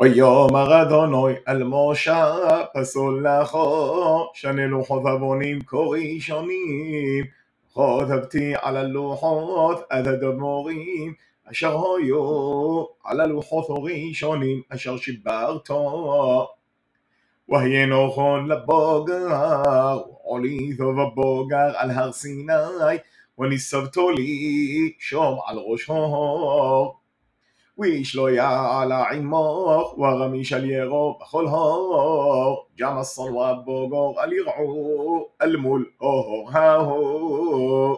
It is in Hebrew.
ויאמר אדוני אל משה פסול לכו שני לוחות עוונים כה ראשונים כתבתי על הלוחות עד הדמורים אשר היו על הלוחות הראשונים אשר שיברת והיה נכון לבוגר עליתו בבוגר על הר סיני וניצבתו לי שום על ראש ההר ואיש לא יעלה עמו ורמיש על ירו בכל הר גם הצאן והבוגר אל ירעו אל מול ההר ההוא